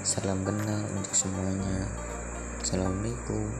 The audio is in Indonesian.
Salam kenal untuk semuanya. Assalamualaikum.